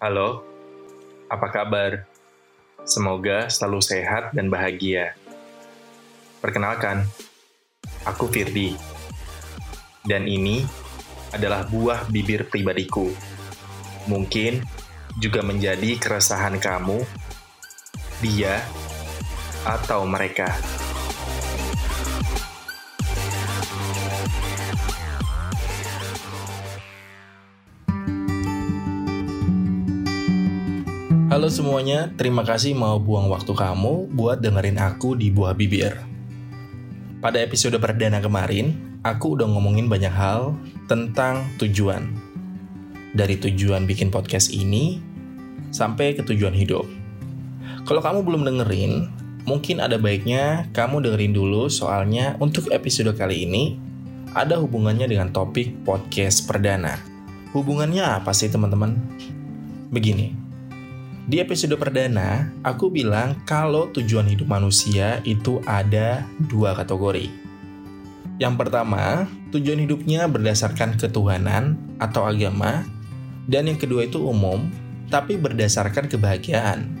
Halo, apa kabar? Semoga selalu sehat dan bahagia. Perkenalkan, aku Firdi. Dan ini adalah buah bibir pribadiku. Mungkin juga menjadi keresahan kamu, dia, atau mereka. Halo semuanya, terima kasih mau buang waktu kamu buat dengerin aku di Buah Bibir. Pada episode perdana kemarin, aku udah ngomongin banyak hal tentang tujuan. Dari tujuan bikin podcast ini, sampai ke tujuan hidup. Kalau kamu belum dengerin, mungkin ada baiknya kamu dengerin dulu soalnya untuk episode kali ini ada hubungannya dengan topik podcast perdana. Hubungannya apa sih teman-teman? Begini, di episode perdana, aku bilang kalau tujuan hidup manusia itu ada dua kategori. Yang pertama, tujuan hidupnya berdasarkan ketuhanan atau agama, dan yang kedua itu umum, tapi berdasarkan kebahagiaan.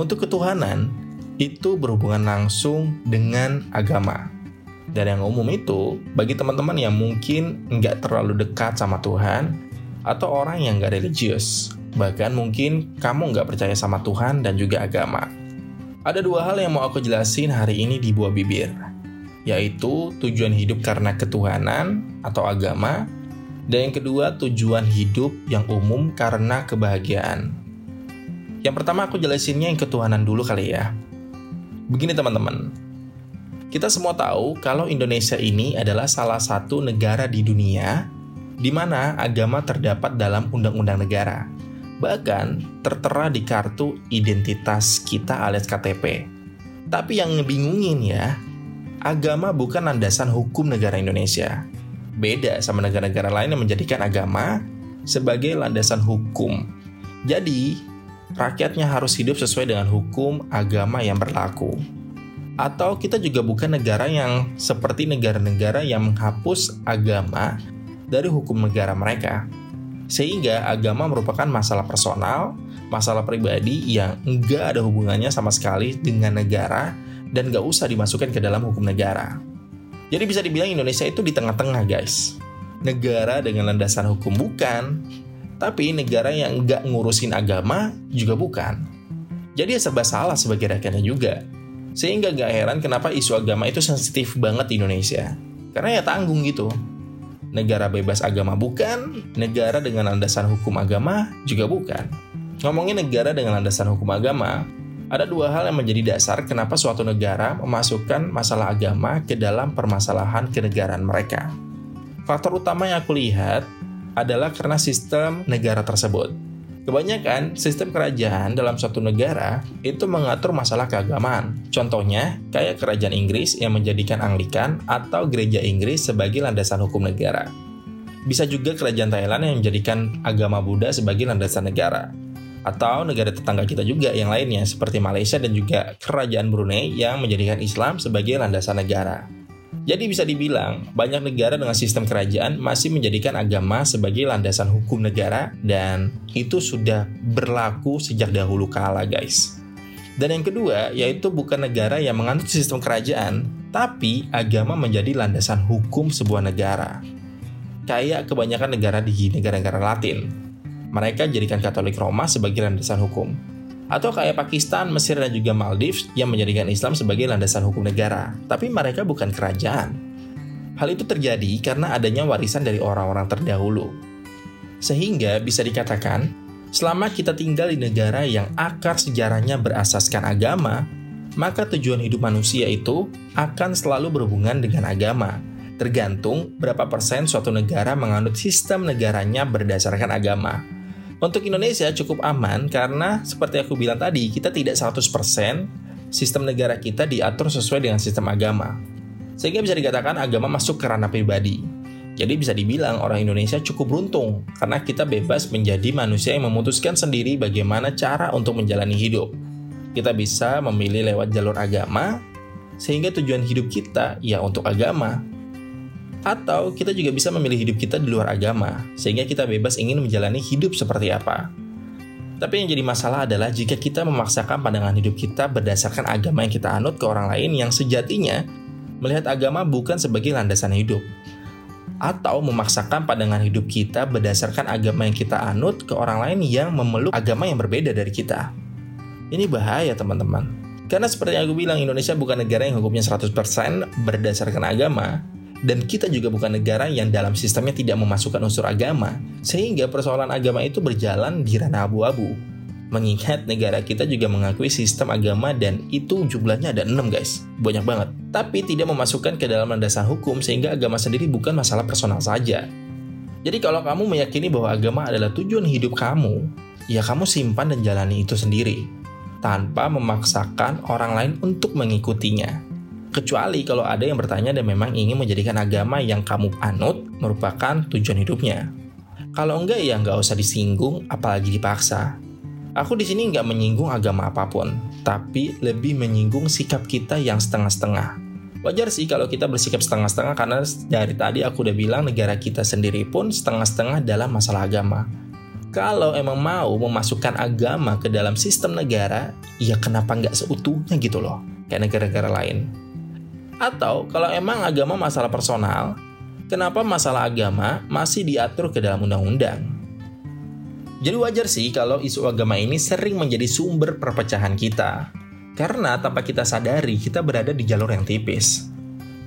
Untuk ketuhanan, itu berhubungan langsung dengan agama. Dan yang umum itu, bagi teman-teman yang mungkin nggak terlalu dekat sama Tuhan, atau orang yang nggak religius, Bahkan mungkin kamu nggak percaya sama Tuhan dan juga agama. Ada dua hal yang mau aku jelasin hari ini di buah bibir, yaitu tujuan hidup karena ketuhanan atau agama, dan yang kedua tujuan hidup yang umum karena kebahagiaan. Yang pertama aku jelasinnya yang ketuhanan dulu kali ya. Begini teman-teman, kita semua tahu kalau Indonesia ini adalah salah satu negara di dunia di mana agama terdapat dalam undang-undang negara bahkan tertera di kartu identitas kita alias KTP. Tapi yang ngebingungin ya, agama bukan landasan hukum negara Indonesia. Beda sama negara-negara lain yang menjadikan agama sebagai landasan hukum. Jadi, rakyatnya harus hidup sesuai dengan hukum agama yang berlaku. Atau kita juga bukan negara yang seperti negara-negara yang menghapus agama dari hukum negara mereka. Sehingga agama merupakan masalah personal, masalah pribadi yang enggak ada hubungannya sama sekali dengan negara dan gak usah dimasukkan ke dalam hukum negara. Jadi bisa dibilang Indonesia itu di tengah-tengah guys. Negara dengan landasan hukum bukan, tapi negara yang nggak ngurusin agama juga bukan. Jadi ya serba salah sebagai rakyatnya juga. Sehingga gak heran kenapa isu agama itu sensitif banget di Indonesia. Karena ya tanggung gitu negara bebas agama bukan, negara dengan landasan hukum agama juga bukan. Ngomongin negara dengan landasan hukum agama, ada dua hal yang menjadi dasar kenapa suatu negara memasukkan masalah agama ke dalam permasalahan kenegaraan mereka. Faktor utama yang aku lihat adalah karena sistem negara tersebut. Kebanyakan sistem kerajaan dalam suatu negara itu mengatur masalah keagamaan. Contohnya, kayak kerajaan Inggris yang menjadikan Anglikan atau gereja Inggris sebagai landasan hukum negara. Bisa juga kerajaan Thailand yang menjadikan agama Buddha sebagai landasan negara. Atau negara tetangga kita juga yang lainnya seperti Malaysia dan juga kerajaan Brunei yang menjadikan Islam sebagai landasan negara. Jadi bisa dibilang, banyak negara dengan sistem kerajaan masih menjadikan agama sebagai landasan hukum negara dan itu sudah berlaku sejak dahulu kala guys. Dan yang kedua, yaitu bukan negara yang menganut sistem kerajaan, tapi agama menjadi landasan hukum sebuah negara. Kayak kebanyakan negara di negara-negara Latin. Mereka jadikan Katolik Roma sebagai landasan hukum atau kayak Pakistan, Mesir, dan juga Maldives yang menjadikan Islam sebagai landasan hukum negara. Tapi mereka bukan kerajaan. Hal itu terjadi karena adanya warisan dari orang-orang terdahulu. Sehingga bisa dikatakan, selama kita tinggal di negara yang akar sejarahnya berasaskan agama, maka tujuan hidup manusia itu akan selalu berhubungan dengan agama, tergantung berapa persen suatu negara menganut sistem negaranya berdasarkan agama. Untuk Indonesia cukup aman karena seperti aku bilang tadi, kita tidak 100% sistem negara kita diatur sesuai dengan sistem agama. Sehingga bisa dikatakan agama masuk ke ranah pribadi. Jadi bisa dibilang orang Indonesia cukup beruntung karena kita bebas menjadi manusia yang memutuskan sendiri bagaimana cara untuk menjalani hidup. Kita bisa memilih lewat jalur agama sehingga tujuan hidup kita ya untuk agama atau kita juga bisa memilih hidup kita di luar agama, sehingga kita bebas ingin menjalani hidup seperti apa. Tapi yang jadi masalah adalah jika kita memaksakan pandangan hidup kita berdasarkan agama yang kita anut ke orang lain yang sejatinya melihat agama bukan sebagai landasan hidup. Atau memaksakan pandangan hidup kita berdasarkan agama yang kita anut ke orang lain yang memeluk agama yang berbeda dari kita. Ini bahaya teman-teman. Karena seperti yang aku bilang, Indonesia bukan negara yang hukumnya 100% berdasarkan agama, dan kita juga bukan negara yang dalam sistemnya tidak memasukkan unsur agama, sehingga persoalan agama itu berjalan di ranah abu-abu. Mengingat negara kita juga mengakui sistem agama dan itu jumlahnya ada 6 guys, banyak banget. Tapi tidak memasukkan ke dalam landasan hukum sehingga agama sendiri bukan masalah personal saja. Jadi kalau kamu meyakini bahwa agama adalah tujuan hidup kamu, ya kamu simpan dan jalani itu sendiri, tanpa memaksakan orang lain untuk mengikutinya. Kecuali kalau ada yang bertanya dan memang ingin menjadikan agama yang kamu anut merupakan tujuan hidupnya. Kalau enggak ya nggak usah disinggung, apalagi dipaksa. Aku di sini nggak menyinggung agama apa pun, tapi lebih menyinggung sikap kita yang setengah-setengah. Wajar sih kalau kita bersikap setengah-setengah karena dari tadi aku udah bilang negara kita sendiri pun setengah-setengah dalam masalah agama. Kalau emang mau memasukkan agama ke dalam sistem negara, ya kenapa nggak seutuhnya gitu loh, kayak negara-negara lain. Atau kalau emang agama masalah personal, kenapa masalah agama masih diatur ke dalam undang-undang? Jadi wajar sih kalau isu agama ini sering menjadi sumber perpecahan kita. Karena tanpa kita sadari, kita berada di jalur yang tipis.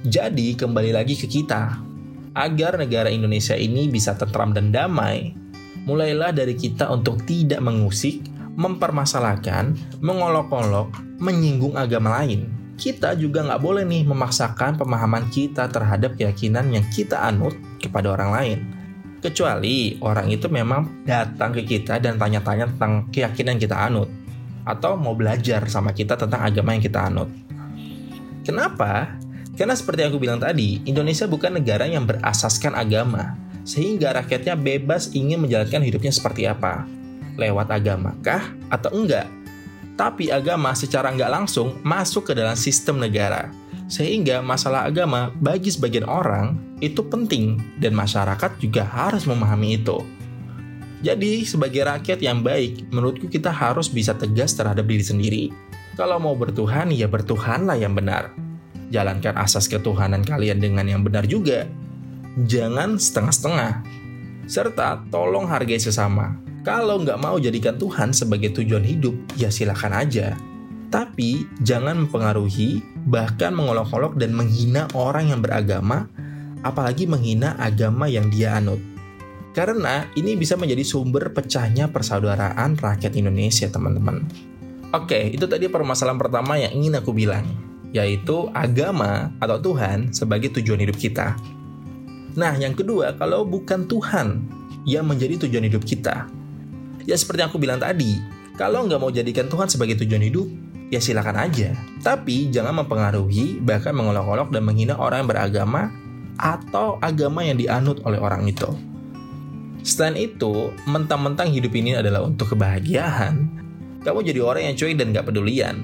Jadi kembali lagi ke kita. Agar negara Indonesia ini bisa tentram dan damai, mulailah dari kita untuk tidak mengusik, mempermasalahkan, mengolok-olok, menyinggung agama lain kita juga nggak boleh nih memaksakan pemahaman kita terhadap keyakinan yang kita anut kepada orang lain. Kecuali orang itu memang datang ke kita dan tanya-tanya tentang keyakinan kita anut. Atau mau belajar sama kita tentang agama yang kita anut. Kenapa? Karena seperti yang aku bilang tadi, Indonesia bukan negara yang berasaskan agama. Sehingga rakyatnya bebas ingin menjalankan hidupnya seperti apa. Lewat agama kah atau enggak? Tapi agama secara nggak langsung masuk ke dalam sistem negara. Sehingga masalah agama bagi sebagian orang itu penting dan masyarakat juga harus memahami itu. Jadi sebagai rakyat yang baik, menurutku kita harus bisa tegas terhadap diri sendiri. Kalau mau bertuhan, ya bertuhanlah yang benar. Jalankan asas ketuhanan kalian dengan yang benar juga. Jangan setengah-setengah. Serta tolong hargai sesama kalau nggak mau jadikan Tuhan sebagai tujuan hidup, ya silakan aja. Tapi jangan mempengaruhi, bahkan mengolok-olok dan menghina orang yang beragama, apalagi menghina agama yang dia anut. Karena ini bisa menjadi sumber pecahnya persaudaraan rakyat Indonesia, teman-teman. Oke, itu tadi permasalahan pertama yang ingin aku bilang, yaitu agama atau Tuhan sebagai tujuan hidup kita. Nah, yang kedua, kalau bukan Tuhan yang menjadi tujuan hidup kita, Ya seperti yang aku bilang tadi, kalau nggak mau jadikan Tuhan sebagai tujuan hidup, ya silakan aja. Tapi jangan mempengaruhi, bahkan mengolok-olok dan menghina orang yang beragama atau agama yang dianut oleh orang itu. Selain itu, mentang-mentang hidup ini adalah untuk kebahagiaan, kamu jadi orang yang cuek dan gak pedulian.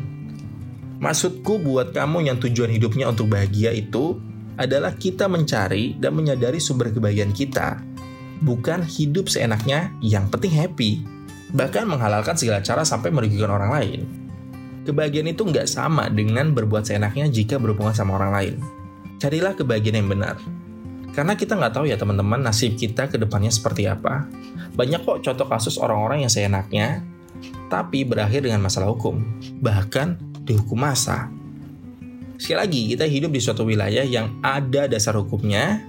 Maksudku buat kamu yang tujuan hidupnya untuk bahagia itu adalah kita mencari dan menyadari sumber kebahagiaan kita bukan hidup seenaknya yang penting happy, bahkan menghalalkan segala cara sampai merugikan orang lain. Kebahagiaan itu nggak sama dengan berbuat seenaknya jika berhubungan sama orang lain. Carilah kebahagiaan yang benar. Karena kita nggak tahu ya teman-teman nasib kita ke depannya seperti apa. Banyak kok contoh kasus orang-orang yang seenaknya, tapi berakhir dengan masalah hukum. Bahkan dihukum masa. Sekali lagi, kita hidup di suatu wilayah yang ada dasar hukumnya,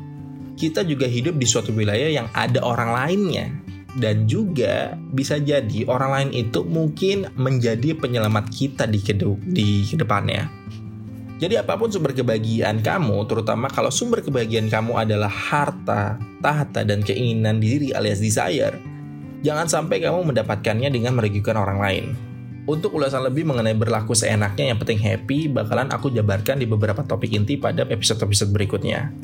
kita juga hidup di suatu wilayah yang ada orang lainnya dan juga bisa jadi orang lain itu mungkin menjadi penyelamat kita di ke depannya. Jadi apa pun sumber kebahagiaan kamu, terutama kalau sumber kebahagiaan kamu adalah harta, tahta, dan keinginan diri alias desire, jangan sampai kamu mendapatkannya dengan merugikan orang lain. Untuk ulasan lebih mengenai berlaku seenaknya yang penting happy, bakalan aku jabarkan di beberapa topik inti pada episode-episode berikutnya.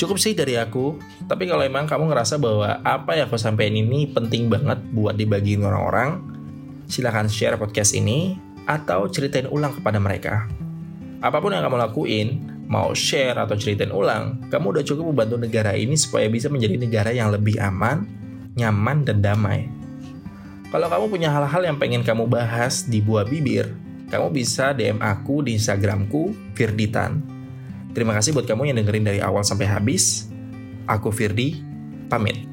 Cukup sih dari aku, tapi kalau emang kamu ngerasa bahwa apa yang aku sampaikan ini penting banget buat dibagiin orang-orang, silahkan share podcast ini atau ceritain ulang kepada mereka. Apa pun yang kamu lakuin, mau share atau ceritain ulang, kamu udah cukup membantu negara ini supaya bisa menjadi negara yang lebih aman, nyaman, dan damai. Kalau kamu punya hal-hal yang pengen kamu bahas di Buah Bibir, kamu bisa DM aku di Instagramku, Firditan. Terima kasih buat kamu yang dengerin dari awal sampai habis. Aku Firdi, pamit.